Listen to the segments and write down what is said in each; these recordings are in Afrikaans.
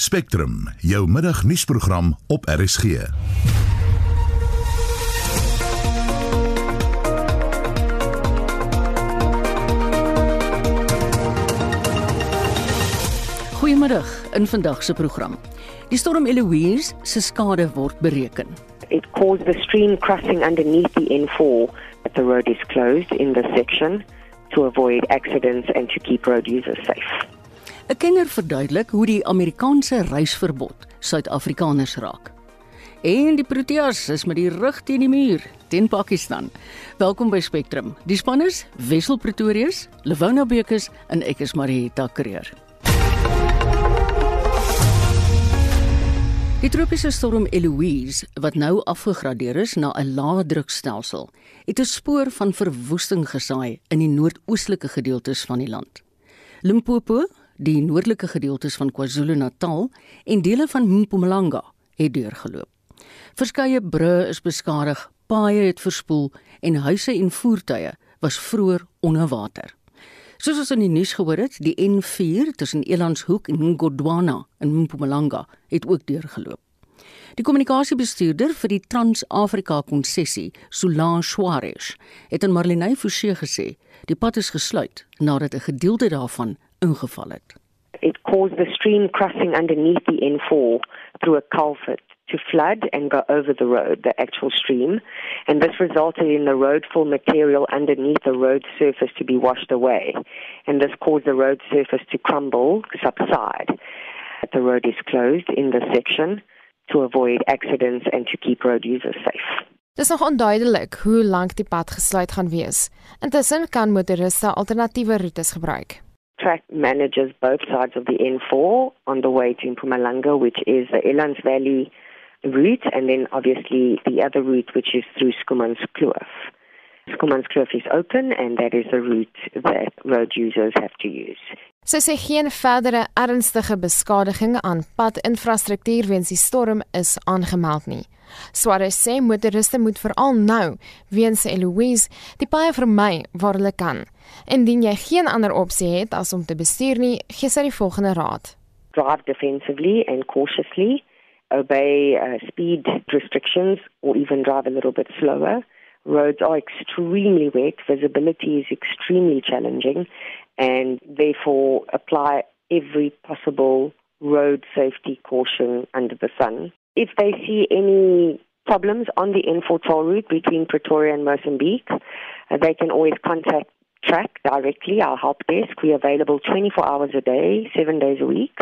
Spectrum, jou middagnuusprogram op RSG. Goeiemiddag in vandag se program. Die storm Eloise se skade word bereken. It caused the stream crossing underneath the N4, but the road is closed in this section to avoid accidents and to keep road users safe. 'n Kenner verduidelik hoe die Amerikaanse reisverbod Suid-Afrikaners raak. En die Proteas is met die rug teen die muur teen Pakistan. Welkom by Spectrum. Die span is Wessel Pretorius, Lewona Bekes en ek is Marieta Kreer. Die tropiese storm Eloise, wat nou afgegradeer is na 'n lae drukstelsel, het 'n spoor van verwoesting gesaai in die noordoostelike gedeeltes van die land. Limpopo, die noordelike gedeeltes van KwaZulu-Natal en dele van Mpumalanga het deurgeloop. Verskeie brûe is beskadig, paaie het verspoel en huise en voertuie was vroeër onder water. Soos ons in die nuus gehoor het, die N4 tussen Elandshoek en Ngodwana in Mpumalanga het ook deurgeloop. Die kommunikasiebestuurder vir die Trans-Afrika konsessie, Solange Suarez, het aan Marlenae Forsie gesê, die pad is gesluit nadat 'n gedeelte daarvan ingeval het. It caused the stream crossing underneath the N4 through a culvert to flood and go over the road, the actual stream, and this resulted in the roadfall material underneath the road surface to be washed away, and this caused the road surface to crumble, subside. The road is closed in this section to avoid accidents and to keep road users safe. Dis nog onduidelik hoe lank die pad gesluit gaan wees. Intussen kan motoriste alternatiewe roetes gebruik. track manages both sides of the N4 on the way to Mpumalanga, which is the Elands Valley route, and then obviously the other route, which is through Skumanskloof. Skumanskloof is open, and that is the route that road users have to use. Sy sê geen verdere ernstige beskadiging aan padinfrastruktuur weens die storm is aangemeld nie. Suarez sê motoriste moet veral nou weens Eloise die paaie vermy waar hulle kan. Indien jy geen ander opsie het as om te bestuur nie, gee sy die volgende raad. Drive defensively and cautiously, obey uh, speed restrictions, or even drive a little bit slower. Roads are extremely wet, visibility is extremely challenging, and therefore apply every possible road safety caution under the sun. If they see any problems on the N4 toll route between Pretoria and Mozambique, uh, they can always contact Track directly, our help desk. We're available 24 hours a day, seven days a week.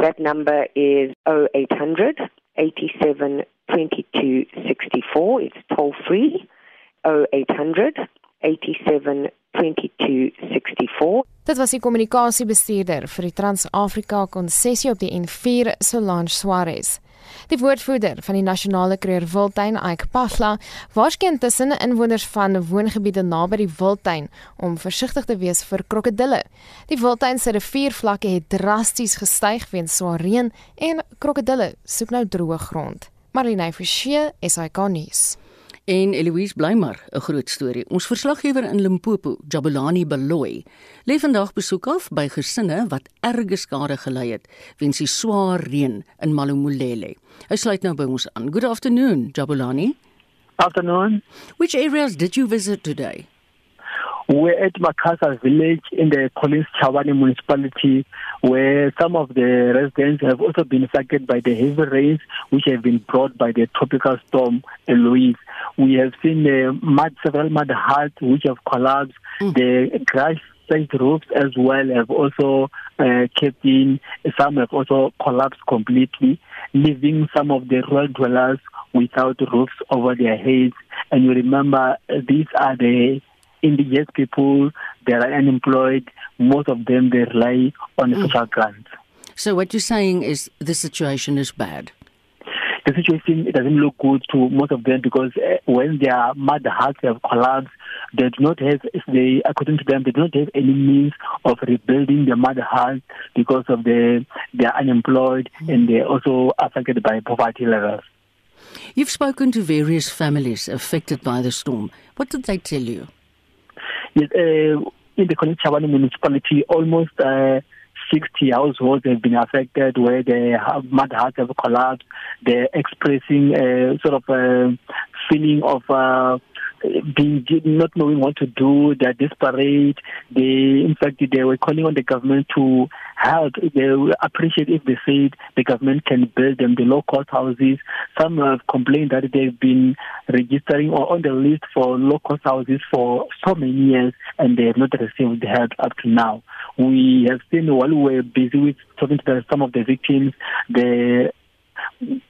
That number is 0800 87 22 64. It's toll free. 0800 87 22 64. Dit was die kommunikasiebestuurder vir die Trans-Afrika konsessie op die N4, Solange Suarez. Die woordvoerder van die nasionale kreer Wildtuin, Ike Pasla, waarskyn tussen inwoners van woongebiede naby die Wildtuin om versigtig te wees vir krokodille. Die Wildtuin se riviervlakke het drasties gestyg weens swaar reën en krokodille soek nou droë grond. Marlene Forsie, SAK nuus. En Eloise Blymer, 'n groot storie. Ons verslaggewer in Limpopo, Jabulani Baloyi, lê vandag besoek af by gesinne wat erge skade gely het weens die swaar reën in Malomolele. Hy sluit nou by ons aan. Good afternoon, Jabulani. Afternoon. Which areas did you visit today? We're at Makasa village in the Collins Chavani municipality where some of the residents have also been affected by the heavy rains which have been brought by the tropical storm Eloise. We have seen uh, mud, several mud huts which have collapsed. Mm. The grass side roofs as well have also uh, kept in. Some have also collapsed completely, leaving some of the rural dwellers without roofs over their heads. And you remember, these are the indigenous people, they are unemployed. Most of them, they rely on mm. social grants. So what you're saying is the situation is bad? The situation it doesn't look good to most of them because uh, when their mud huts have collapsed, they do not have, they, according to them, they do not have any means of rebuilding their mud huts because of the they are unemployed mm. and they're also affected by poverty levels. You've spoken to various families affected by the storm. What did they tell you? Uh, in the Chabani municipality, almost uh, 60 households have been affected where the mud huts have collapsed. They're expressing a sort of a feeling of uh, being not knowing what to do. They're desperate. They, in fact, they were calling on the government to help. They appreciate if they said the government can build them the low cost houses. Some have complained that they've been registering or on the list for low cost houses for so many years and they have not received help up to now. We have seen while we were busy with talking to some of the victims, the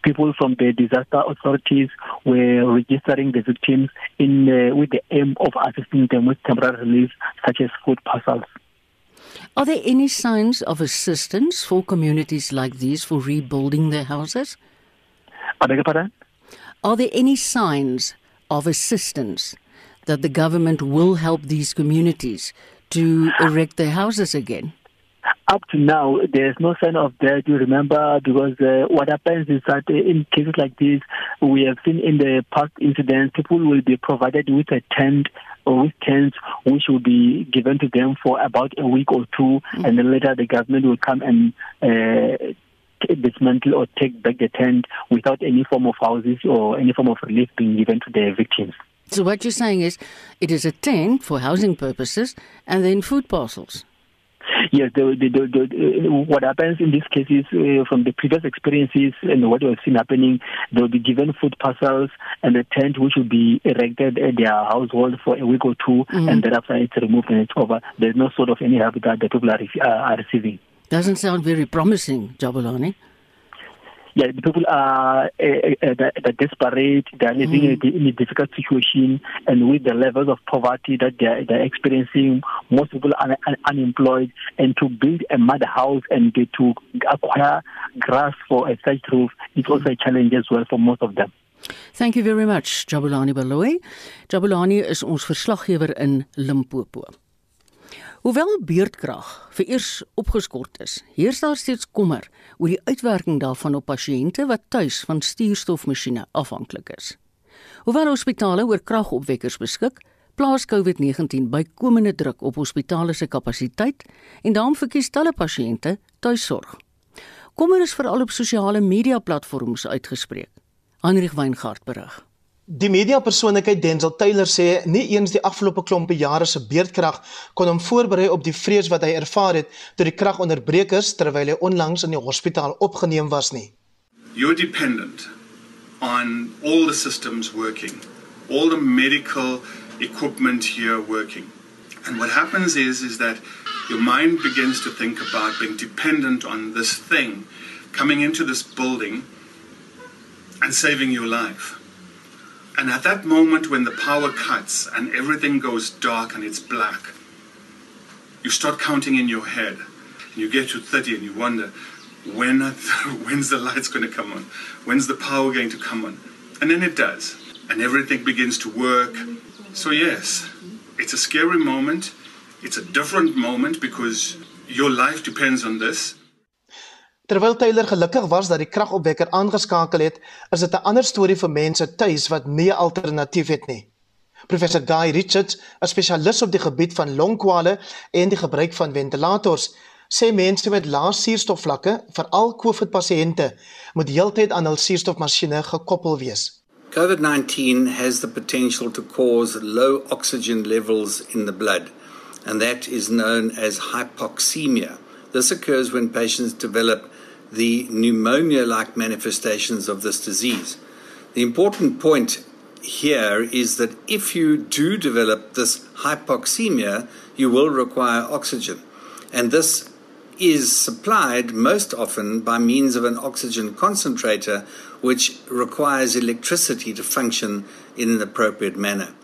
people from the disaster authorities were registering the victims in uh, with the aim of assisting them with temporary relief such as food parcels. Are there any signs of assistance for communities like these for rebuilding their houses? I beg your pardon? Are there any signs of assistance that the government will help these communities to erect their houses again? Up to now, there's no sign of that. You remember, because uh, what happens is that in cases like this, we have seen in the past incidents, people will be provided with a tent or with tents which will be given to them for about a week or 2 mm-hmm. and then later the government will come and uh, dismantle or take back the tent without any form of houses or any form of relief being given to the victims. So what you're saying is it is a tent for housing purposes and then food parcels. Yes, the, the, the, the, what happens in these cases uh, from the previous experiences and what we've seen happening, they'll be given food parcels and a tent which will be erected at their household for a week or 2 mm-hmm. and thereafter it's removed and it's over. There's no sort of any help that the people are, uh, are receiving. Doesn't sound very promising, Jabulani. Yeah, the people are uh, uh, they're desperate, they're living mm. in a difficult situation, and with the levels of poverty that they're, they're experiencing, most people are un- unemployed, and to build a mud house and to acquire grass for a thatched roof is also a challenge as well for most of them. Thank you very much, Jabulani Baloy. Jabulani is ons verslaggewer in Limpopo. Hoewel beurtkrag vir eers opgeskort is, heers daar steeds kommer oor die uitwerking daarvan op pasiënte wat tuis van stuurstofmasjiene afhanklik is. Hoewel hospitale oor kragopwekkers beskik, plaas COVID-19 bykomende druk op hospitale se kapasiteit en daarom verkies talle pasiënte tuisorg. Kommer is veral op sosiale media platforms uitgespreek. Heinrich Weingart berig. Die mediapersoonlikheid Denzel Taylor sê nie eens die afgelope klompe jare se beerdkrag kon hom voorberei op die vrees wat hy ervaar het toe die krag onderbreek is terwyl hy onlangs in die hospitaal opgeneem was nie. You're dependent on all the systems working, all the medical equipment here working. And what happens is is that your mind begins to think about being dependent on this thing coming into this building and saving your life. And at that moment when the power cuts and everything goes dark and it's black, you start counting in your head. And you get to 30 and you wonder, when when's the lights going to come on? When's the power going to come on? And then it does. And everything begins to work. So yes, it's a scary moment. It's a different moment because your life depends on this. Terwyl Taylor gelukkig was dat die kragopwekker aangeskakel het, is dit 'n ander storie vir mense tuis wat nie 'n alternatief het nie. Professor Guy Richards, 'n spesialis op die gebied van longkwale en die gebruik van ventilators, sê mense met lae suurstofvlakke, veral COVID-pasiënte, moet heeltyd aan hul suurstofmasjiene gekoppel wees. COVID-19 has the potential to cause low oxygen levels in the blood, and that is known as hypoxemia. This occurs when patients develop the pneumonia like manifestations of this disease. The important point here is that if you do develop this hypoxemia, you will require oxygen. And this is supplied most often by means of an oxygen concentrator, which requires electricity to function in an appropriate manner.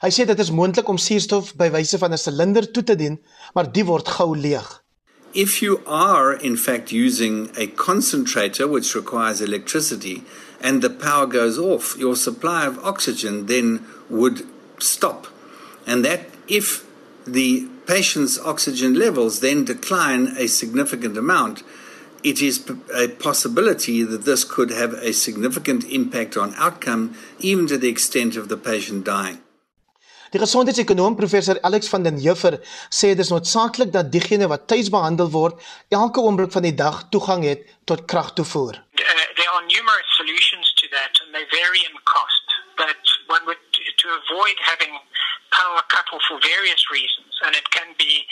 Hy sê dit is moontlik om suurstof by wyse van 'n silinder toe te dien, maar die word gou leeg. If you are, in fact, using a concentrator which requires electricity and the power goes off, your supply of oxygen then would stop. And that, if the patient's oxygen levels then decline a significant amount, it is a possibility that this could have a significant impact on outcome, even to the extent of the patient dying. Die gesondheidsekonoom professor Alex van den Heever sê dit is noodsaaklik dat diegene wat tuis behandel word elke oomblik van die dag toegang het tot kragtoevoer. Uh, there are numerous solutions to that and they vary in cost, but one would to avoid having power cut off for various reasons and it can be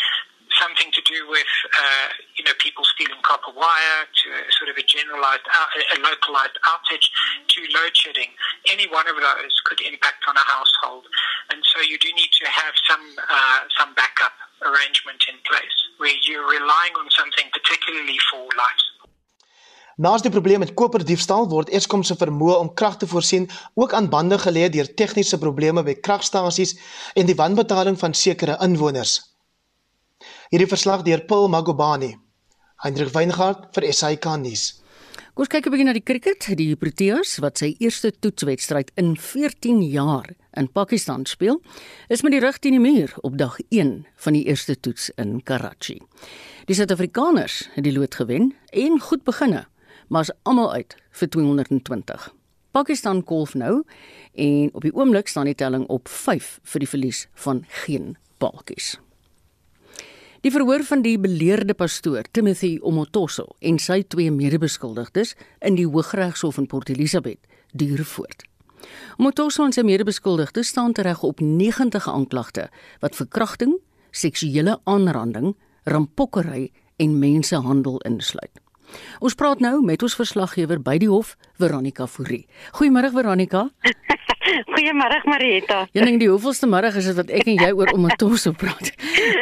something to do with uh, you know people stealing copper wire to a sort of a generalized a localized outage to load shedding. Any one of those could impact on a household. And so you do need to have some uh, some backup arrangement in place where you're relying on something particularly for life. Naas die probleem met koperdiefstal word Eskom se vermoë om krag te voorsien ook aan bande gelê deur tegniese probleme by kragstasies en die wanbetaling van sekere inwoners. Hierdie verslag deur Paul Magobane. Hendrik Weingart vir SAK nuus. Kom ons kyk 'n bietjie na die cricket. Die Proteas wat sy eerste toetswedstryd in 14 jaar in Pakistan speel, is met die rug teen die muur op dag 1 van die eerste toets in Karachi. Die Suid-Afrikaners het die lood gewen en goed beginne, maar is almal uit vir 220. Pakistan kolf nou en op die oomblik staan die telling op 5 vir die verlies van geen paaltjies. Die verhoor van die beleerde pastoor Timothy Omotoso en sy twee medebeskuldigdes in die Hooggeregshof in Port Elizabeth duur voort. Omotoso en sy medebeskuldigdes staan tereg op 90 aanklagte wat verkrachting, seksuele aanranding, rampokkery en mensenhandel insluit. Ons praat nou met ons verslaggewer by die hof, Veronica Fourie. Goeiemôre Veronica. Goeiemôre Marieta. Ja, net die hoofvolste middag is dit wat ek en jy oor om 'n tosse praat.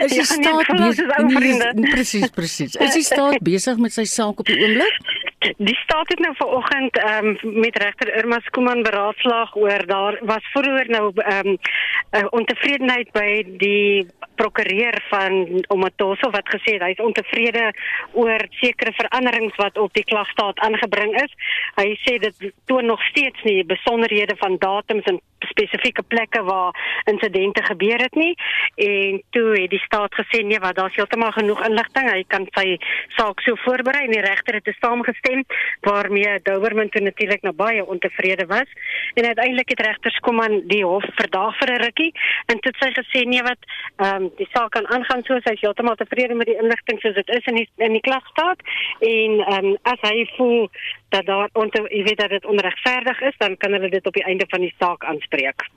Is die ja, nee, staat nee, besig? Presies, presies. Is die staat besig met sy saak op die oomblik? Die staat het nou vanoggend ehm um, met regter Irma Skooman beraadslaag oor daar was vroeër nou ehm um, ontevredenheid by die prokureur van Omatoso wat gesê het hy is ontevrede oor sekere veranderings wat op die klagstaat aangebring is. Hy sê dit toon nog steeds nie besonderhede van datums en spesifieke plekke waar insidente gebeur het nie. En toe het die staat gesê nee wat daar's heeltemal genoeg inligting. Hy kan sy saak so voorberei. En die regter het saamgestem waarmee Doberman toe natuurlik na baie ontevrede was. En uiteindelik het regters kom aan die hof verdaag vir 'n rukkie. En toe het sy gesê nee wat ehm um, die saak kan aangaan soos hy heeltemal tevrede met die inligting soos dit is in die in die klagstaat. En ehm um, as hy voel dat daar onder jy weet dat dit onregverdig is, dan kan hulle dit op die einde van die saak aanspreek.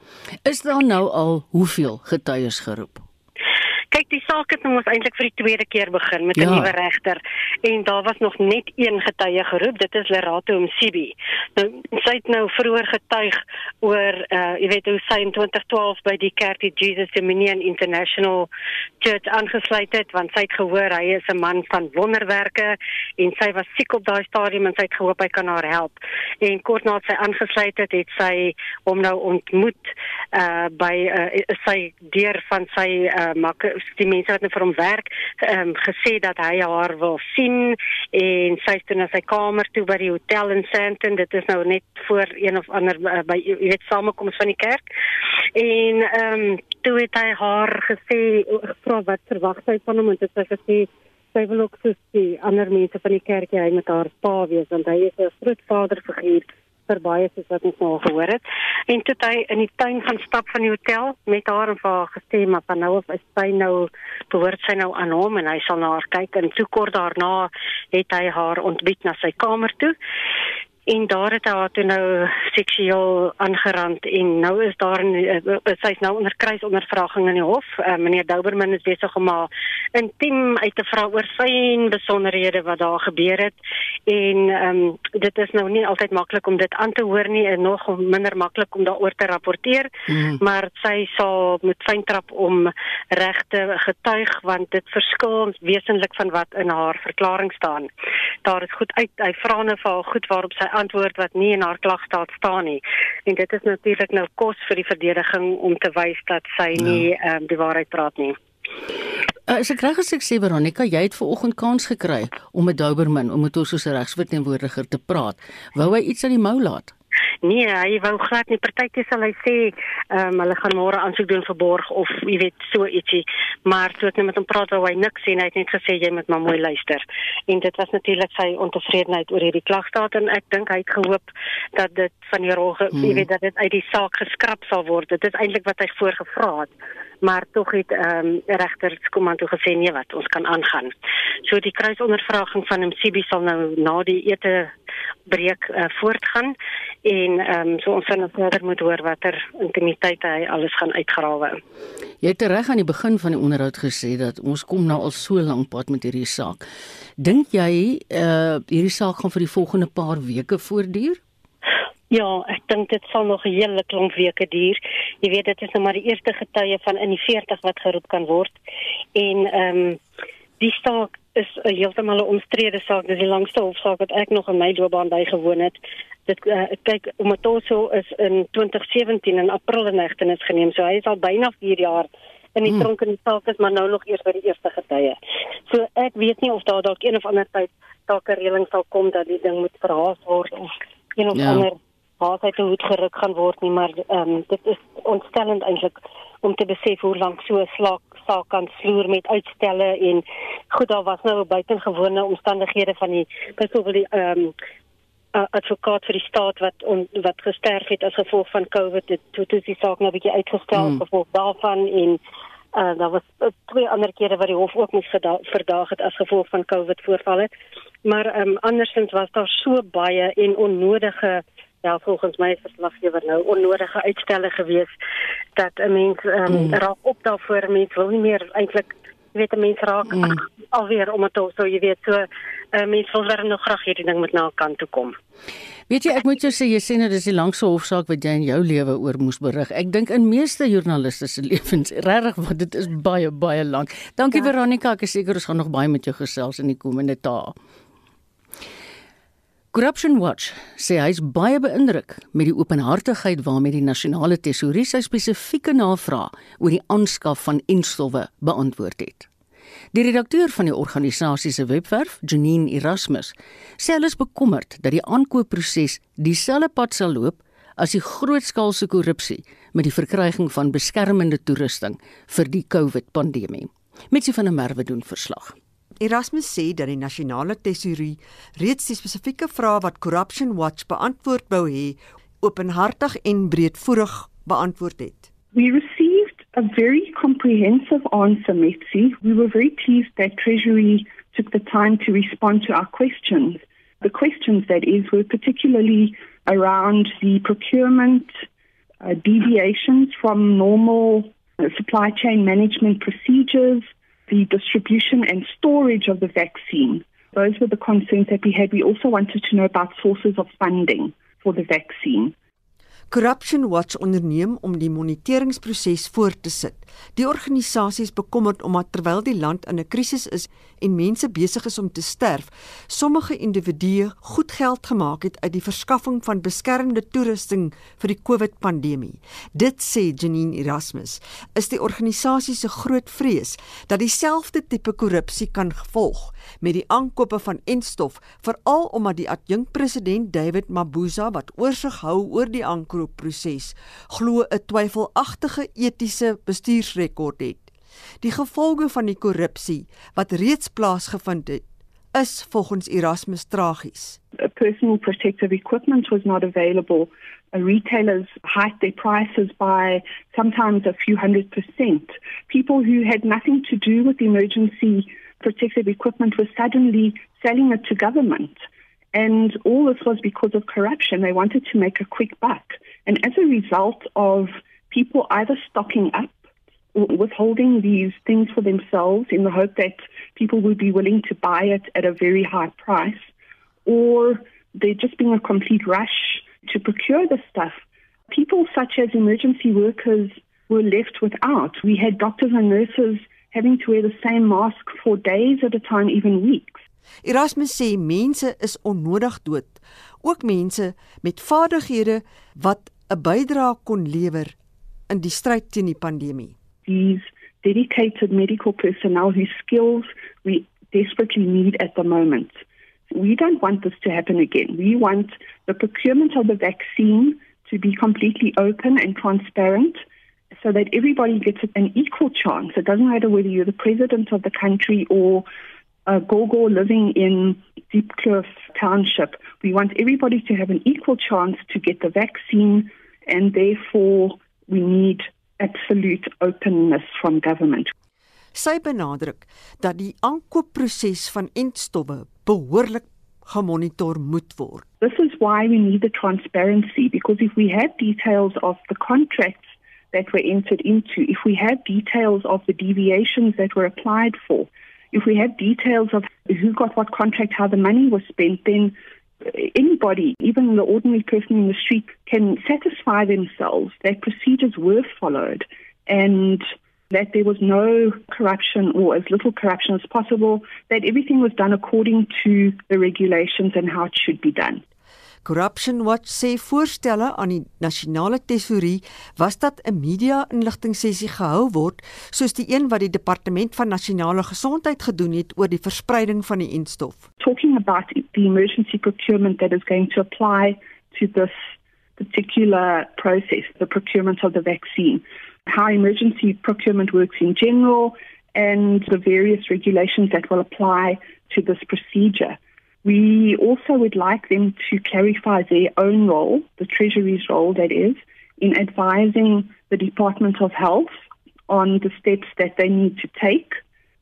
Is daar nou al hoeveel getuies geroep? Kyk, die saak het nou ons eintlik vir die tweede keer begin met 'n ja. nuwe regter en daar was nog net een getuie geroep. Dit is Lerato Msibi. Nou sy het nou vroeër getuig oor uh jy weet hoe sy in 2012 by die Kerk die Jesus Dominion International Church aangesluit het want sy het gehoor hy is 'n man van wonderwerke en sy was siek op daai stadium en sy het gehoop hy kan haar help. En kort nadat sy aangesluit het, het sy hom nou ontmoet uh by uh sy deur van sy uh makke die mense wat nou vir hom werk, ehm um, gesê dat hy haar wil sien en sy het toe na sy kamer toe by die hotel in Sandton. Dit is nou net voor een of ander uh, by jy weet samekoms van die kerk. En ehm um, toe het hy haar gesê gevra wat verwag sy van hom en dit het gesê sy wil ook soos die ander mense van die kerk hy met haar pa wees want hy is 'n groot vaderfiguur vir baie soos wat ons nou gehoor het. En toe hy in die tuin gaan stap van die hotel met haar en vir haar gesê maar van nou af is sy nou behoort sy nou aan hom en hy sal na haar kyk en toe kort daarna het hy haar ontbied na sy kamer toe en daar het haar toe nou seksueel aangerand en nou is daar uh, sy's nou onder kruisondervraging in die hof. Uh, meneer Douberman is besig om haar intiem uit te vra oor sy besonderhede wat daar gebeur het en um, dit is nou nie altyd maklik om dit aan te hoor nie en nog minder maklik om daaroor te rapporteer mm. maar sy sal moet fyn trap om regte getuig want dit verskil wesentlik van wat in haar verklaring staan. Daar is goed uit hy vra nou vir haar goed waarop sy antwoord wat nie in haar klagstaat staan nie. En dit is natuurlik nou kos vir die verdediging om te wys dat sy ja. nie ehm um, die waarheid praat nie. Uh, as ek reg as ek sê Veronica, jy het ver oggend kans gekry om met Douberman om met ons as regsverteenwoordiger te praat. Wou hy iets aan die mou laat? Nee, hy wou glad nie partytjie sal hy sê, ehm um, hulle gaan môre aansoek doen vir borg of jy weet so ietsie. Maar toe ek net met hom praat, wou hy niks sê, hy het net gesê jy moet maar mooi luister. En dit was natuurlik sy ontevredenheid oor hierdie klagstaat en ek dink hy het gehoop dat dit van die rol, hmm. jy weet dat dit uit die saak geskraap sal word. Dit is eintlik wat hy voorgevra het maar tog het ehm um, regter Skomando gesê nee wat ons kan aangaan. So die kruisondervraging van Msibi sal nou na die ete breek uh, voortgaan en ehm um, so ons gaan nou verder moet hoor watter intimiteit hy alles gaan uitgrawe. Jy het reg aan die begin van die onderhoud gesê dat ons kom nou al so lank pad met hierdie saak. Dink jy eh uh, hierdie saak gaan vir die volgende paar weke voortduur? Ja, ek dink dit sal nog 'n hele klomp weke duur. Jy weet dit is nou maar die eerste getuie van in die 40 wat geroep kan word. En ehm um, die saak is heeltemal 'n omstrede saak. Dis die langste hofsaak wat ek nog in my loopbaan bygewoon het. Dit uh, kyk om dit so is in 2017 in April in hegtenis geneem. So hy is al byna 4 jaar in die hmm. tronk en die saak is maar nou nog eers by die eerste getuie. So ek weet nie of daar dalk een of ander tyd dalk 'n reëling sal kom dat die ding moet verhaas word of een of ja. ander waar hy te hoed geruk gaan word nie maar ehm um, dit is ontstellend eintlik om te besef hoe lank so 'n slaak saak kan sloer met uitstelle en goed daar was nou buitengewone omstandighede van die byvoorbeeld die ehm um, advokaat vir die staat wat on, wat gesterf het as gevolg van COVID dit toe toe die saak nou 'n bietjie uitgestel hmm. gevolg daarvan en uh, daar was uh, twee ander kere wat die hof ook moes verdaag het as gevolg van COVID voorvalle maar ehm um, andersins was daar so baie en onnodige ja volgens my is verslaggewer nou onnodige uitstelle gewees dat 'n mens um, mm. raak op daarvoor mens wil nie meer eintlik jy weet 'n mens raak mm. alweer om dit so jy weet so 'n uh, mens wil weer nog graag hierdie ding met na kant toe kom. Weet jy ek moet jou sê jy sê nou dis die langste hofsaak wat jy in jou lewe oor moes berig. Ek dink in meeste joernaliste se lewens regtig wat dit is baie baie lank. Dankie ja. Veronica, ek is seker ons gaan nog baie met jou gesels in die komende dae. Corruption Watch sê hy is baie beïndruk met die openhartigheid waarmee die nasionale tesourie sy spesifieke navraag oor die aanskaf van enstowwe beantwoord het. Die redakteur van die organisasie se webwerf, Janine Erasmus, sê hulle is bekommerd dat die aankoopproses dieselfde pad sal loop as die grootskaalse korrupsie met die verkryging van beskermende toerusting vir die COVID-pandemie. Mitsi van der Merwe doen verslag. Erasmus sê dat die nasionale tesourie reeds die spesifieke vrae wat Corruption Watch beantwoord wou hê, openhartig en breedvoerig beantwoord het. We received a very comprehensive answer, Mitzi. We were very pleased that Treasury took the time to respond to our questions. The questions that is were particularly around the procurement uh, deviations from normal uh, supply chain management procedures, the distribution and storage of the vaccine. Those were the concerns that we had. We also wanted to know about sources of funding for the vaccine. Corruption Watch onderneem om die moniteringsproses voort te sit. Die organisasie is bekommerd omdat terwyl die land in 'n krisis is en mense besig is om te sterf, sommige individue goed geld gemaak het uit die verskaffing van beskermende toerusting vir die COVID-pandemie. Dit sê Janine Erasmus, is die organisasie se groot vrees dat dieselfde tipe korrupsie kan gevolg met die aankope van enstof, veral omdat die adjunkpresident David Mabuza wat oorsig hou oor die aankoopproses, glo 'n twyfelagtige etiese bestuursrekord het. Die gevolge van die korrupsie wat reeds plaasgevind het, is volgens Erasmus tragies. Personal protective equipment was not available. Retailers hiked their prices by sometimes a few hundred percent. People who had nothing to do with emergency protective equipment was suddenly selling it to government. And all this was because of corruption. They wanted to make a quick buck. And as a result of people either stocking up withholding these things for themselves in the hope that people would be willing to buy it at a very high price, or there just being a complete rush to procure the stuff, people such as emergency workers were left without. We had doctors and nurses having to wear the same mask for days at a time, even weeks. Erasmus sê mense is onnodig dood, ook mense met vaardighede wat 'n bydrae kon lewer in die stryd teen die pandemie. These dedicated medical personnel whose skills we desperately need at the moment. We don't want this to happen again. We want the procurement of the vaccine to be completely open and transparent so that everybody gets an equal chance. It doesn't matter whether you're the president of the country or a Gogo living in Deep Cliff Township. We want everybody to have an equal chance to get the vaccine, and therefore we need absolute openness from government. Sy benadruk dat die aankoopproses van entstowwe behoorlik gemonitor moet word. This is why we need the transparency because if we had details of the contracts that were entered into, if we had details of the deviations that were applied for, if we had details of who got what contract, how the money was spent, then anybody, even the ordinary person in the street, can satisfy themselves that procedures were followed and that there was no corruption or as little corruption as possible, that everything was done according to the regulations and how it should be done. Corruption Watch sê voorstelle aan die nasionale tesourie was dat 'n media-inligting sessie gehou word soos die een wat die departement van nasionale gesondheid gedoen het oor die verspreiding van die enstof. Talking about the emergency procurement that is going to apply to this particular process, the procurement of the vaccine, how emergency procurement works in general and the various regulations that will apply to this procedure. We also would like them to clarify their own role, the Treasury's role, that is, in advising the Department of Health on the steps that they need to take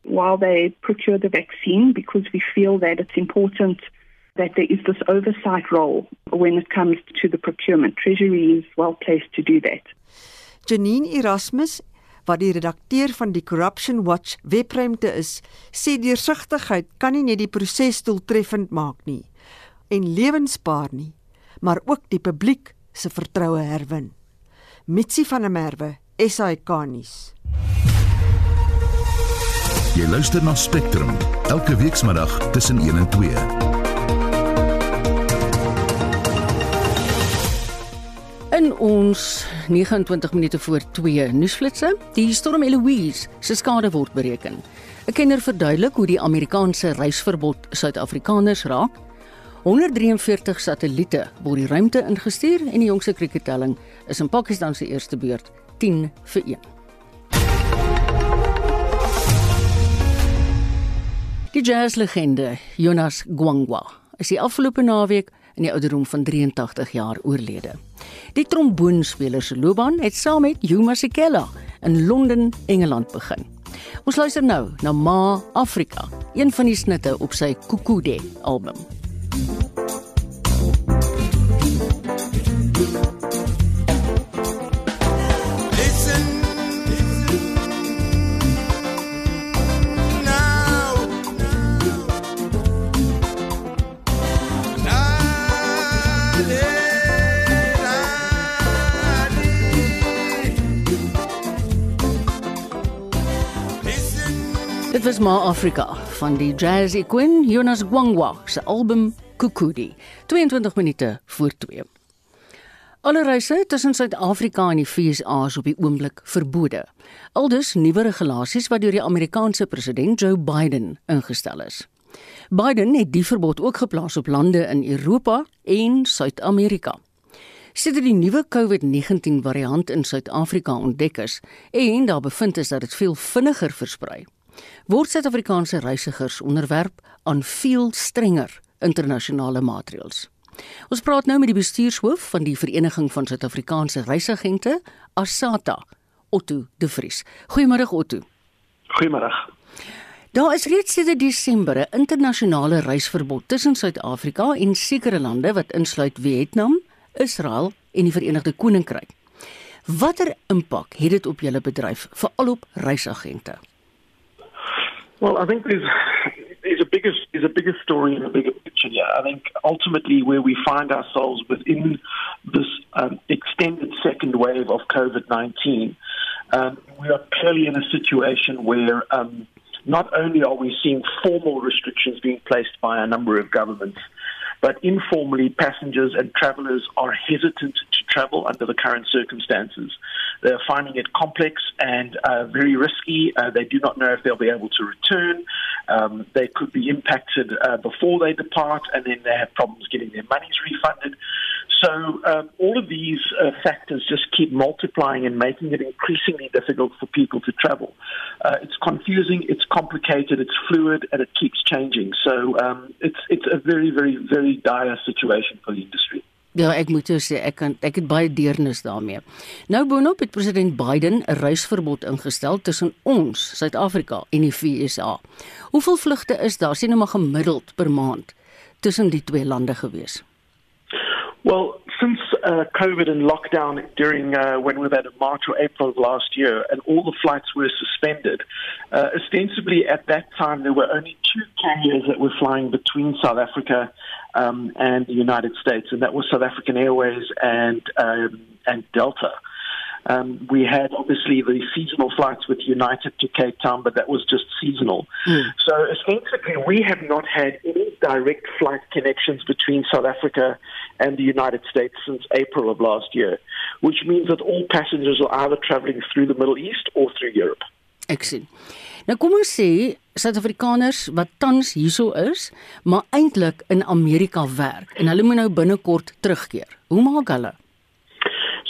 while they procure the vaccine, because we feel that it's important that there is this oversight role when it comes to the procurement. Treasury is well placed to do that. Janine Erasmus wat die redakteur van die Corruption Watch webruimte is, sê deursigtigheid kan nie net die proses doeltreffend maak nie en lewensbaar nie, maar ook die publiek se vertroue herwin. Mitsi van der Merwe, SAK nuus. Jy luister na Spectrum elke weekmiddag tussen 1 en 2. In ons 29 minute voor 2 nuusflitsse, die storm Eloise se skade word bereken. 'n Kenner verduidelik hoe die Amerikaanse reisverbod Suid-Afrikaners raak. 143 satelliete word die ruimte ingestuur en die jongste krikettelling is in Pakistan se eerste beurt 10 vir 1. Die jazzlegende Jonas Gwangwa is die afgelope naweek in die ouderdom van 83 jaar oorlede. Die tromboonspeler se loopbaan het saam met Hugh Masekela in Londen, Engeland begin. Ons luister nou na Ma Afrika, een van die snitte op sy Kukude album. Dit was Ma Afrika van die jazzy queen Jonas Gwangwa se album Kukudi 22 minute voor 2. Alle reise tussen Suid-Afrika en die VSA is op die oomblik verbode. Aldus nuwe regulasies wat deur die Amerikaanse president Joe Biden ingestel is. Biden het die verbod ook geplaas op lande in Europa en Suid-Amerika. Sedert die nuwe COVID-19 variant in Suid-Afrika ontdek is en daar bevind is dat dit veel vinniger versprei, word Suid-Afrikaanse reisigers onderwerp aan veel strenger internasionale maatreëls. Ons praat nou met die bestuurshoof van die Vereniging van Suid-Afrikaanse Reisagente, Asata, Otto De Vries. Goeiemôre Otto. Goeiemôre. Daar is reeds sedert Desember 'n internasionale reisverbod tussen Suid-Afrika en sekere lande wat insluit Vietnam, Israel en die Verenigde Koninkryk. Watter impak het dit op julle bedryf, veral op reisagente? Well, I think there's a bigger there's a bigger story and a bigger picture. I think ultimately where we find ourselves within this um, extended second wave of COVID nineteen, um, we are clearly in a situation where um, not only are we seeing formal restrictions being placed by a number of governments, but informally passengers and travelers are hesitant to travel under the current circumstances. They're finding it complex and uh, very risky. Uh, they do not know if they'll be able to return. Um, they could be impacted uh, before they depart, and then they have problems getting their monies refunded. So um, all of these uh, factors just keep multiplying and making it increasingly difficult for people to travel. Uh, it's confusing, it's complicated, it's fluid, and it keeps changing. So um, it's it's a very, very, very dire situation for the industry. Ja, ek moet jou sê ek kan ek het baie deernis daarmee. Nou boonop het president Biden 'n reisverbod ingestel tussen ons, Suid-Afrika en die VSA. Hoeveel vlugte is daar sien nou maar gemiddeld per maand tussen die twee lande gewees? Well, since uh, COVID and lockdown during uh, when we were at March or April of last year, and all the flights were suspended, uh, ostensibly at that time there were only two carriers that were flying between South Africa um, and the United States, and that was South African Airways and um, and Delta. Um, we had obviously the seasonal flights with United to Cape Town, but that was just seasonal. Mm. So essentially, we have not had any direct flight connections between South Africa and the United States since April of last year, which means that all passengers are either traveling through the Middle East or through Europe. Ek sien. Nou kom ons sê Suid-Afrikaners wat tans hierso is, maar eintlik in Amerika werk en hulle moet nou binnekort terugkeer. Hoe maak hulle?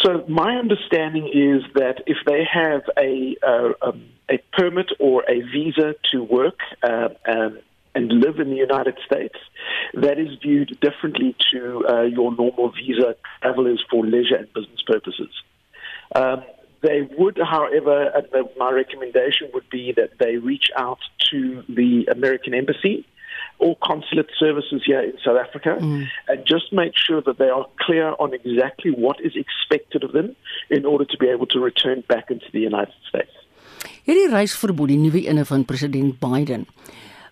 So my understanding is that if they have a uh, um, a permit or a visa to work uh, um, and live in the United States, that is viewed differently to uh, your normal visa travelers for leisure and business purposes. Um, they would, however, uh, my recommendation would be that they reach out to the American Embassy all consulate services here in South Africa mm. and just make sure that they are clear on exactly what is expected of them in order to be able to return back into the United States. Hierdie reisverbod, die nuwe ene van president Biden.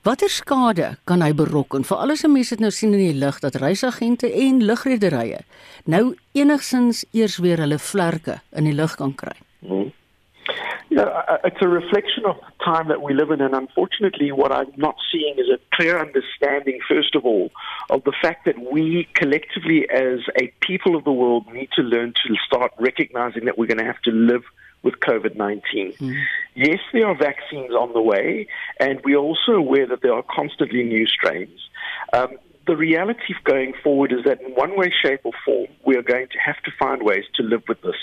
Watter skade kan hy berokken vir alles wat mense nou sien in die lig dat reisagente en lugrederye nou enigsins eers weer hulle vlerke in die lug kan kry? Mm. Yeah, it's a reflection of the time that we live in, and unfortunately, what I'm not seeing is a clear understanding, first of all, of the fact that we collectively, as a people of the world, need to learn to start recognizing that we're going to have to live with COVID 19. Mm. Yes, there are vaccines on the way, and we're also aware that there are constantly new strains. Um, the reality going forward is that in one way, shape, or form, we are going to have to find ways to live with this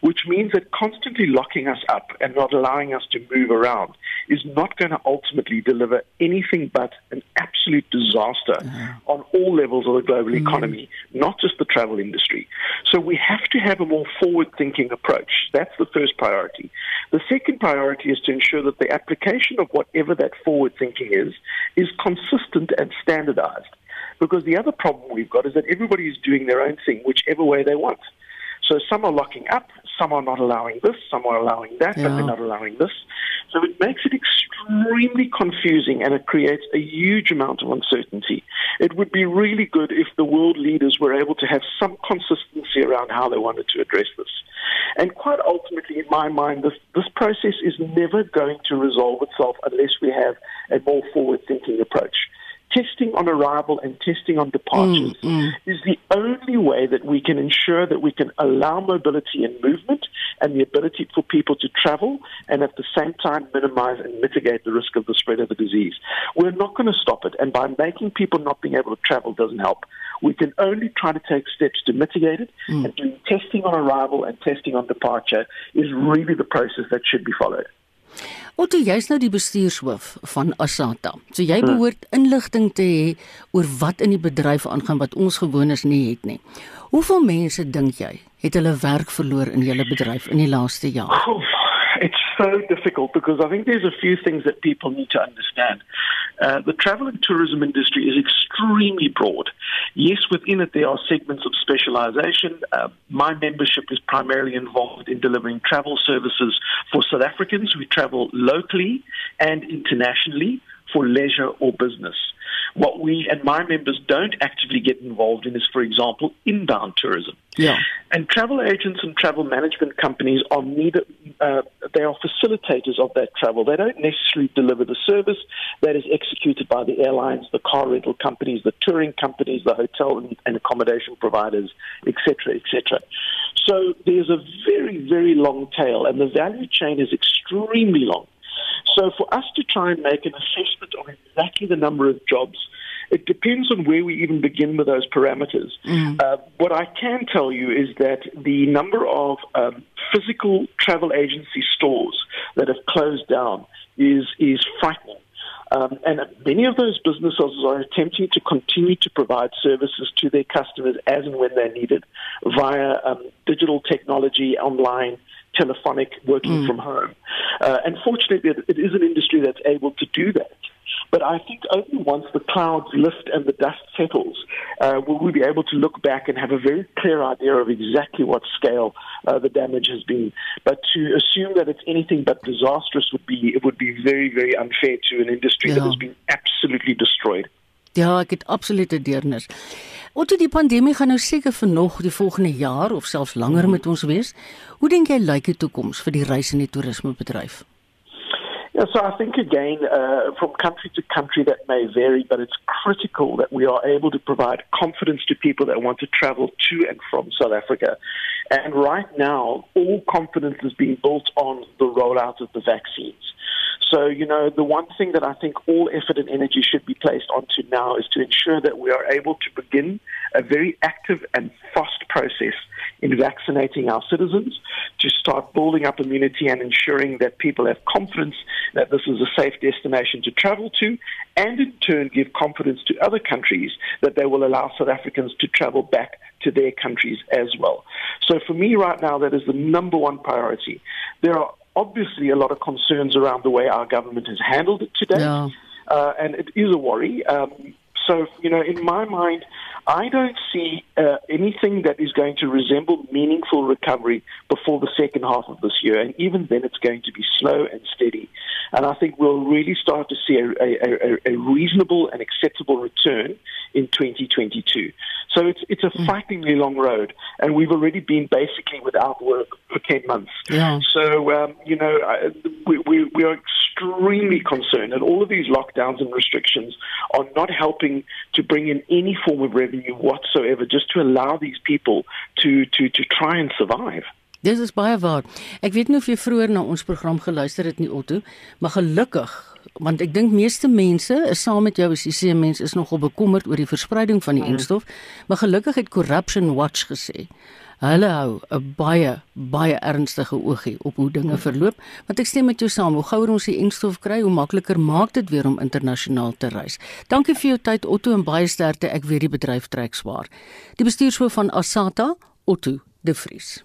which means that constantly locking us up and not allowing us to move around is not going to ultimately deliver anything but an absolute disaster yeah. on all levels of the global mm. economy, not just the travel industry. So we have to have a more forward thinking approach. That's the first priority. The second priority is to ensure that the application of whatever that forward thinking is is consistent and standardized. Because the other problem we've got is that everybody is doing their own thing, whichever way they want. So some are locking up, some are not allowing this, some are allowing that, yeah. but they're not allowing this. So it makes it extremely confusing and it creates a huge amount of uncertainty. It would be really good if the world leaders were able to have some consistency around how they wanted to address this. And quite ultimately, in my mind, this, this process is never going to resolve itself unless we have a more forward thinking approach testing on arrival and testing on departures mm, mm. is the only way that we can ensure that we can allow mobility and movement and the ability for people to travel and at the same time minimize and mitigate the risk of the spread of the disease. We're not going to stop it, and by making people not being able to travel doesn't help. We can only try to take steps to mitigate it, mm. and doing testing on arrival and testing on departure is really the process that should be followed. Otto, jy's nou die bestuurshoof van Asata. So jy hmm. behoort inligting te hê oor wat in die bedryf aangaan wat ons gewoners nie het nie. Hoeveel mense dink jy het hulle werk verloor in julle bedryf in die laaste jaar? It's so difficult because I think there's a few things that people need to understand. Uh, the travel and tourism industry is extremely broad. Yes, within it there are segments of specialization. Uh, my membership is primarily involved in delivering travel services for South Africans who travel locally and internationally for leisure or business. What we and my members don't actively get involved in is, for example, inbound tourism. Yeah. And travel agents and travel management companies are neither, uh, they are facilitators of that travel. They don't necessarily deliver the service that is executed by the airlines, the car rental companies, the touring companies, the hotel and, and accommodation providers, etc., etc. So there's a very, very long tail, and the value chain is extremely long. So for us to try and make an assessment of exactly the number of jobs, it depends on where we even begin with those parameters. Mm. Uh, what I can tell you is that the number of um, physical travel agency stores that have closed down is is frightening. Um, and many of those businesses are attempting to continue to provide services to their customers as and when they're needed via um, digital technology, online, telephonic, working mm. from home. Uh, and fortunately, it is an industry that's able to do that. But I think only once the clouds lift and the dust settles uh, will we be able to look back and have a very clear idea of exactly what scale uh, the damage has been. But to assume that it's anything but disastrous would be it would be very very unfair to an industry yeah. that has been absolutely destroyed. Ja, ek het absolute deernis. Otto die pandemie gaan nou seker vir nog die volgende jaar of selfs langer met ons wees. Hoe dink jy lyk die toekoms vir die reis en die toerismebedryf? Yeah, so I think again, uh, from country to country, that may vary, but it's critical that we are able to provide confidence to people that want to travel to and from South Africa. And right now, all confidence is being built on the rollout of the vaccines. So, you know, the one thing that I think all effort and energy should be placed onto now is to ensure that we are able to begin a very active and fast process in vaccinating our citizens, to start building up immunity and ensuring that people have confidence that this is a safe destination to travel to, and in turn give confidence to other countries that they will allow South Africans to travel back to their countries as well. So for me right now, that is the number one priority. There are obviously a lot of concerns around the way our government has handled it today. Yeah. Uh, and it is a worry. Um, so, you know, in my mind, I don't see uh, anything that is going to resemble meaningful recovery before the second half of this year. And even then, it's going to be slow and steady. And I think we'll really start to see a, a, a reasonable and acceptable return in 2022. So it's it's a hmm. frighteningly long road, and we've already been basically without work for 10 months. Yeah. So, um, you know, we, we, we are extremely concerned, and all of these lockdowns and restrictions are not helping to bring in any form of revenue whatsoever, just to allow these people to, to, to try and survive. Dis is baie waar. Ek weet nie of jy vroeër na ons program geluister het nie Otto, maar gelukkig want ek dink meeste mense is saam met jou as jy sê mense is nogal bekommerd oor die verspreiding van die mm. enstof, maar gelukkig het Corruption Watch gesê hulle hou 'n baie baie ernstige oogie op hoe dinge verloop. Want ek stem met jou saam hoe gouer ons die enstof kry hoe makliker maak dit weer om internasionaal te reis. Dankie vir jou tyd Otto en baie sterkte. Ek weet die bedryf trek swaar. Die bestuurshoof van Asata Otto de Vries.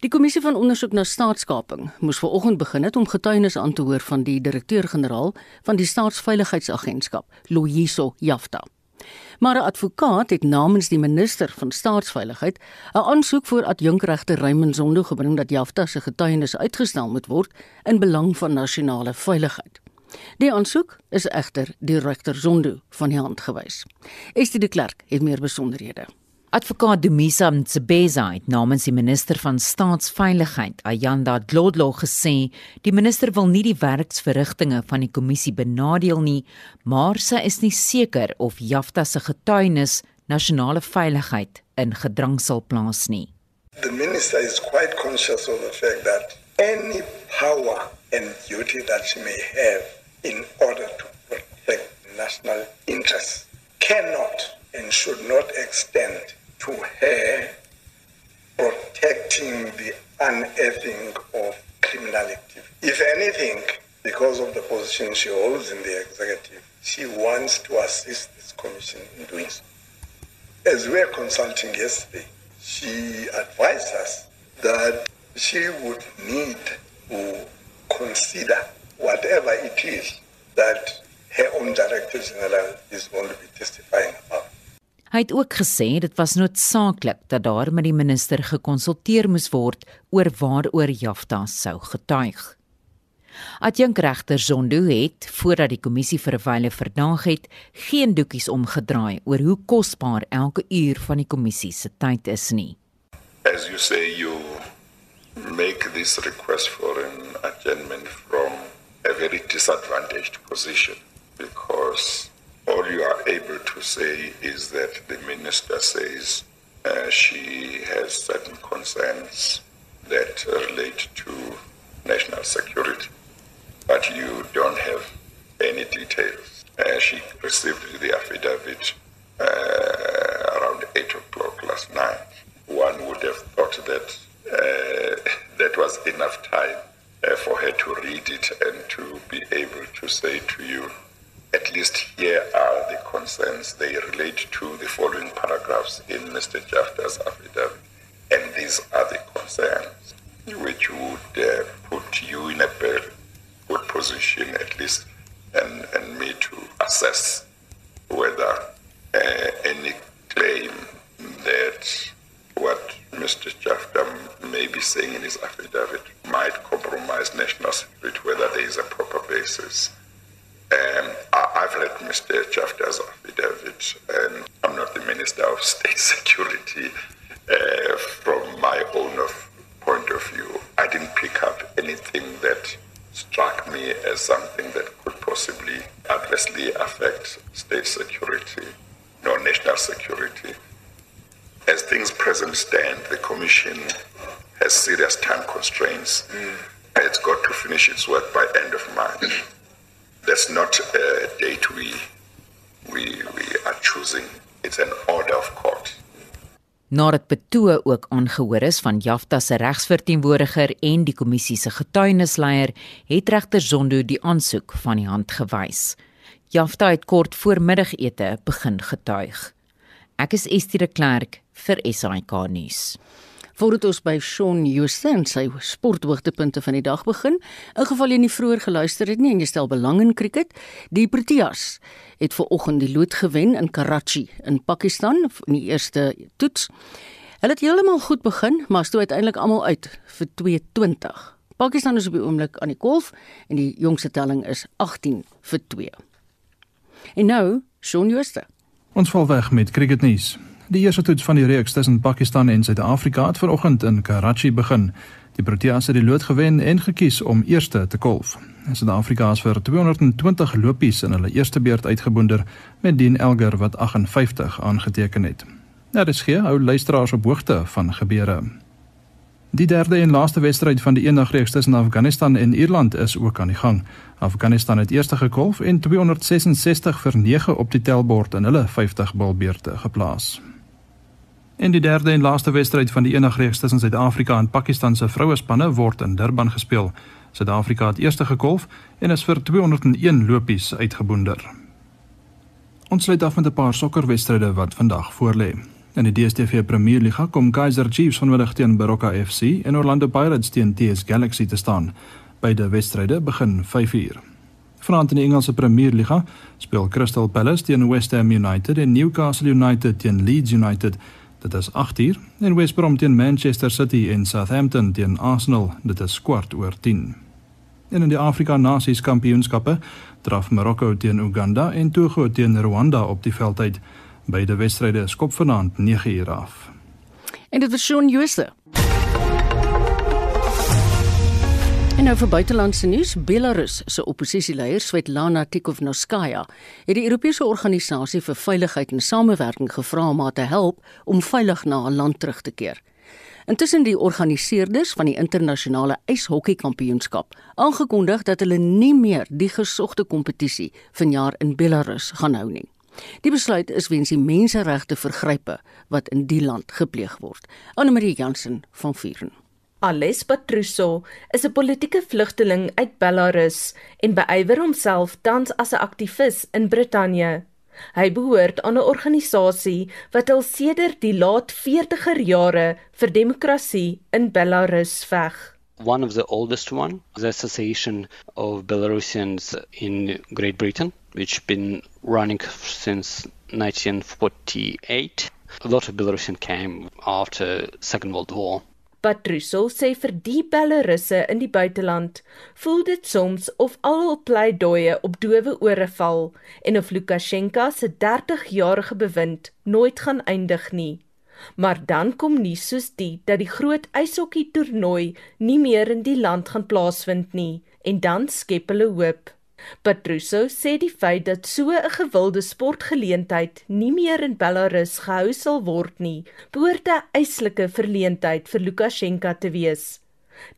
Die kommissie van ondersoek na staatskaping moes vanoggend begin het om getuienis aan te hoor van die direkteur-generaal van die Staatsveiligheidsagentskap, Loyiso Jafta. Maar 'n advokaat het namens die minister van Staatsveiligheid 'n aansoek vir adjunkregter Raymond Zondo gebring dat Jafta se getuienis uitgestel moet word in belang van nasionale veiligheid. Die aansoek is egter deur regter Zondo van die hand gewys. Estie de Klerk het meer besonderhede. Advokaat Dumisa Mtsebeza het namens die minister van Staatsveiligheid, Ayanda Dlodlo, gesê die minister wil nie die werksverrigtinge van die kommissie benadeel nie, maar sy is nie seker of Jafta se getuienis nasionale veiligheid in gedrang sal plaas nie. The minister is quite conscious of the fact that any power and duty that she may have in order to protect national interests cannot and should not extend to her protecting the unearthing of criminal activity. If anything, because of the position she holds in the executive, she wants to assist this commission in doing so. As we were consulting yesterday, she advised us that she would need to consider whatever it is that her own director general is going to be testifying about. Hy het ook gesê dit was noodsaaklik dat daar met die minister gekonsulteer moes word oor waaroor Jafta sou getuig. Adjunkregter Zondo het voordat die kommissie vir 'n wyle verdaag het, geen doekies omgedraai oor hoe kosbaar elke uur van die kommissie se tyd is nie. As you say you make this request for an adjournment from a very disadvantaged position because all you are able to say is that the minister says uh, she has certain concerns that relate to national security. but you don't have any details. Uh, she received the affidavit uh, around 8 o'clock last night. One would have thought that uh, that was enough time uh, for her to read it and to be able to say to you, at least here are the concerns. They relate to the following paragraphs in Mr. Jafta's affidavit. And these are the concerns which would uh, put you in a good position, at least, and, and me to assess whether uh, any claim that what Mr. Jafta may be saying in his affidavit might compromise national security, whether there is a proper basis. Um, I've read Mr. Jafta's affidavit, and I'm not the Minister of State Security. Uh, from my own of point of view, I didn't pick up anything that struck me as something that could possibly adversely affect state security, no national security. As things present stand, the Commission has serious time constraints. Mm. It's got to finish its work by end of March. That's not a date we, we, we are choosing. It's an order of court. Nadat betoë ook aangehoor is van Jafta se regsverteenwoordiger en die kommissie se getuienisleier, het regter Zondo die aansoek van die hand gewys. Jafta het kort voor middagete begin getuig. Ek is Estie de Klerk vir SAK nuus. Voordat ons by Shaun Jooste en sy sporthoogtepunte van die dag begin, in geval jy nie vroeër geluister het nie en jy stel belang in cricket, die Proteas het ver oggend die lood gewen in Karachi in Pakistan in die eerste toets. Hulle het heeltemal goed begin, maar stoot uiteindelik almal uit vir 220. Pakistan is op die oomblik aan die kolf en die jongste telling is 18 vir 2. En nou, Shaun Jooste. Ons val weg met cricketnuus. Die eerste toets van die reeks tussen Pakistan en Suid-Afrika het vanoggend in Karachi begin. Die Proteas het die lood gewen en gekies om eerste te kolf. Suid-Afrika is vir 220 lopies in hulle eerste beurt uitgeboonder met Dean Elgar wat 58 aangeteken het. Daar is geen ou luisteraars op hoogte van gebeure. Die derde en laaste wedstryd van die eendagreeks tussen Afghanistan en Ierland is ook aan die gang. Afghanistan het eerste gekolf en 266 vir 9 op die tellbord in hulle 50 balbeurte geplaas. En die derde en laaste wedstryd van die eendagreeks tussen Suid-Afrika en Pakistan se vrouespanne word in Durban gespeel. Suid-Afrika het eerste gekolf en is vir 201 lopies uitgeboonder. Ons sluit af met 'n paar sokkerwedstryde wat vandag voorlê. In die DStv Premier Liga kom Kaizer Chiefs vanmiddag teen Baroka FC en Orlando Pirates teen TS Galaxy te staan. Beide wedstryde begin 5uur. Vanaand in die Engelse Premier Liga speel Crystal Palace teen West Ham United en Newcastle United teen Leeds United. Dit is 8 uur en West Brom teen Manchester City en Southampton teen Arsenal. Dit is kwart oor 10. En in die Afrika Nasies Kampioenskappe draf Marokko teen Uganda en Togo teen Rwanda op die veldheid. Beide wedstryde skop vanaand 9 uur af. En dit was Shaun Jooste. Nou vir buitelandse nuus, Belarus se oppositieleier Svetlana Tikhonovskaya het die Europese organisasie vir veiligheid en samewerking gevra om haar te help om veilig na haar land terug te keer. Intussen die organiseerders van die internasionale ijshokkeykampioenskap aangekondig dat hulle nie meer die gesogte kompetisie vanjaar in Belarus gaan hou nie. Die besluit is weens die menseregte vergrype wat in die land gepleeg word. Anne Marie Jansen van Vuren. Ales Patruso is 'n politieke vlugteling uit Belarus en beywer homself tans as 'n aktivis in Brittanje. Hy behoort aan 'n organisasie wat al sedert die laat 40er jare vir demokrasie in Belarus veg. One of the oldest one, the Association of Belarusians in Great Britain, which been running since 1948. A lot of Belarusians came after Second World War. Patruso sê vir die Belarusse in die buiteland voel dit soms of al hul pleidooie op dowe ore val en of Lukasjenko se 30-jarige bewind nooit gaan eindig nie. Maar dan kom nuus soos die dat die groot ijshokkie toernooi nie meer in die land gaan plaasvind nie en dan skep hulle hoop. Patruso sê die feit dat so 'n gewilde sportgeleentheid nie meer in Belarus gehou sal word nie, behoort 'n eislike verleentheid vir Lukasjenko te wees.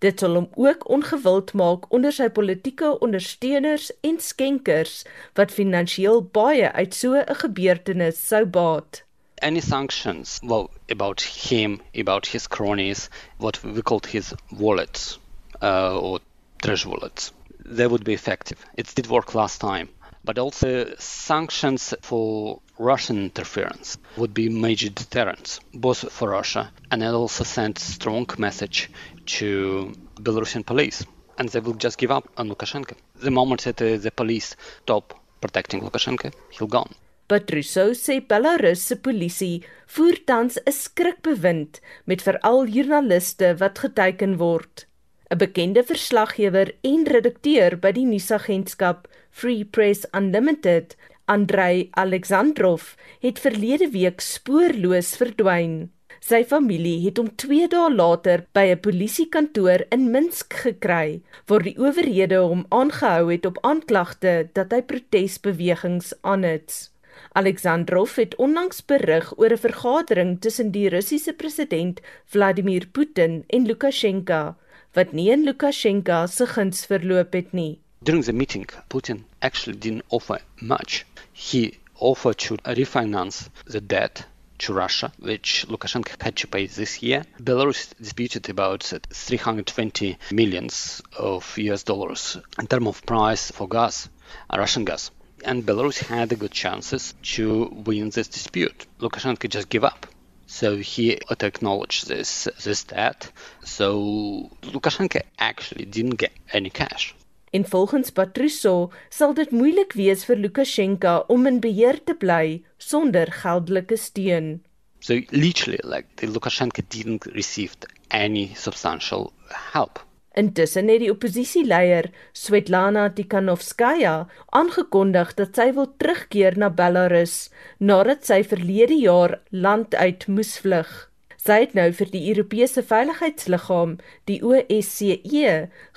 Dit sal hom ook ongewild maak onder sy politieke ondersteuners en skenkers wat finansiëel baie uit so 'n gebeurtenis sou baat. Any sanctions, well, about him, about his cronies, what we called his wallets uh, or treasure wallets, they would be effective. It did work last time. But also sanctions for Russian interference would be major deterrents, both for Russia and it also send strong message to Belarusian police. And they will just give up on Lukashenko. The moment that uh, the police stop protecting Lukashenko, he'll gone. Patruso sê Belarus se polisie voer tans 'n skrikbewind met veral joernaliste wat geteken word. 'n Bekende verslaggewer en redakteur by die nuusagentskap Free Press Unlimited, Andrei Alexandrov, het verlede week spoorloos verdwyn. Sy familie het hom 2 dae later by 'n polisiekantoor in Minsk gekry, waar die owerhede hom aangehou het op aanklagte dat hy protesbewegings aanhits. Alexandrov het onlangs berig oor 'n vergadering tussen die Russiese president Vladimir Putin en Lukasjenko wat nie in se guns verloop het nie. During the meeting, Putin actually didn't offer much. He offered to refinance the debt to Russia, which Lukashenko had to pay this year. Belarus disputed about 320 millions of US dollars in terms of price for gas, uh, Russian gas. And Belarus had good chances to win this dispute. Lukashenko just gave up. So he acknowledged this this debt. So Lukashenko actually didn't get any cash. En volgens Patruso sal dit moeilik wees vir Lukasjenko om in beheer te bly sonder geldelike steun. So literally like the Lukashenko didn't receive any substantial help. Intussen het die oppositieleier Svetlana Tikhanovskaya aangekondig dat sy wil terugkeer na Belarus nadat sy verlede jaar land uit moes vlug. Sy het nou vir die Europese veiligheidsliggaam, die OSCE,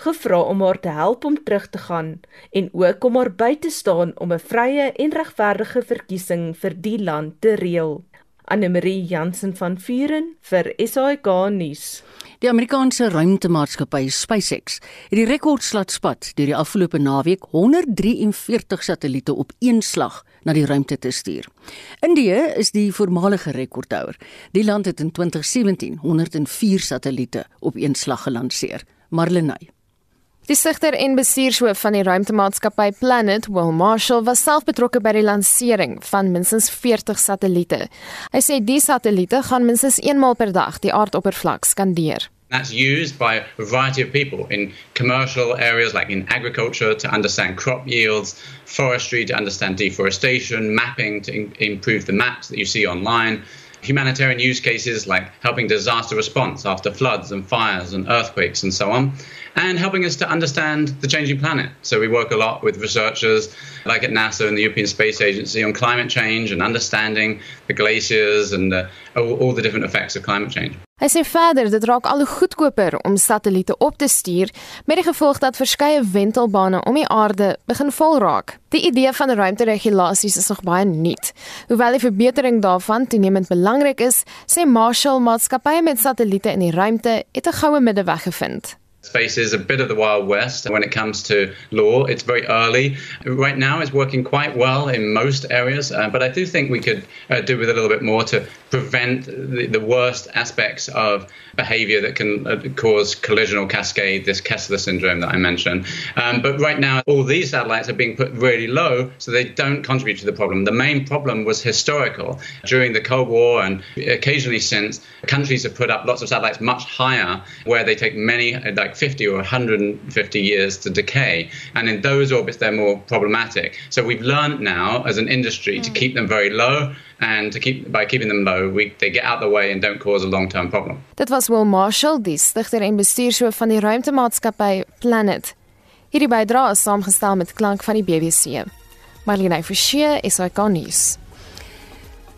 gevra om haar te help om terug te gaan en ook om haar by te staan om 'n vrye en regverdige verkiesing vir die land te reël. Anne-Marie Jansen van Vuren vir SAK nuus. Die Amerikaanse ruimtemaatskappy SpaceX het die rekordslatspat deur die afgelope naweek 143 satelliete op een slag na die ruimte te stuur. Indië is die voormalige rekordhouer. Die land het in 2017 104 satelliete op een slag gelanseer. Marlenae Die sigter en bestuurshoof van die ruimtemaatskappy Planet, Will Marshall, was self betrokke by die lansering van minstens 40 satelliete. Hy sê die satelliete gaan minstens eenmaal per dag die aardoppervlak skandeer. That's used by a variety of people in commercial areas like in agriculture to understand crop yields, forestry to understand deforestation, mapping to in- improve the maps that you see online, humanitarian use cases like helping disaster response after floods and fires and earthquakes and so on, and helping us to understand the changing planet. So we work a lot with researchers like at NASA and the European Space Agency on climate change and understanding the glaciers and all the different effects of climate change. Hy sê verder dit raak al hoe goedkoper om satelliete op te stuur met die gevolg dat verskeie wentelbane om die aarde begin vol raak. Die idee van ruimteregulasies is nog baie nuut. Hoewel die verbetering daarvan toenemend belangrik is, sê Marshall maatskappye met satelliete in die ruimte het 'n goue middeweg gevind. Space is a bit of the Wild West when it comes to law. It's very early. Right now, it's working quite well in most areas, uh, but I do think we could uh, do with a little bit more to prevent the, the worst aspects of behavior that can uh, cause collision or cascade, this Kessler syndrome that I mentioned. Um, but right now, all these satellites are being put really low, so they don't contribute to the problem. The main problem was historical. During the Cold War and occasionally since, countries have put up lots of satellites much higher, where they take many, like 50 or 150 years to decay. And in those orbits, they're more problematic. So we've learned now as an industry mm. to keep them very low and to keep by keeping them low, we they get out the way and don't cause a long-term problem. Dit was Will Marshall, die stigter en bestuurshoof van die ruimtemaatskappy Planet. Hierdie bydrae is saamgestel met klank van die BBC. Marlene Forsie, SAK nuus.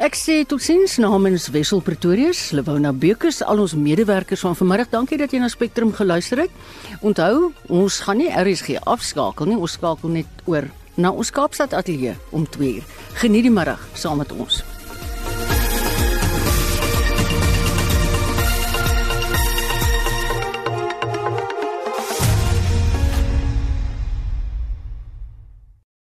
Ek sê totsiens namens Wessel Pretorius, Lewona Bekes, al ons medewerkers van vanmiddag. Dankie dat jy na Spectrum geluister het. Onthou, ons gaan nie RSG afskakel nie, ons skakel net oor na ons Kaapstad ateljee om 2uur. Geniet die middag saam met ons.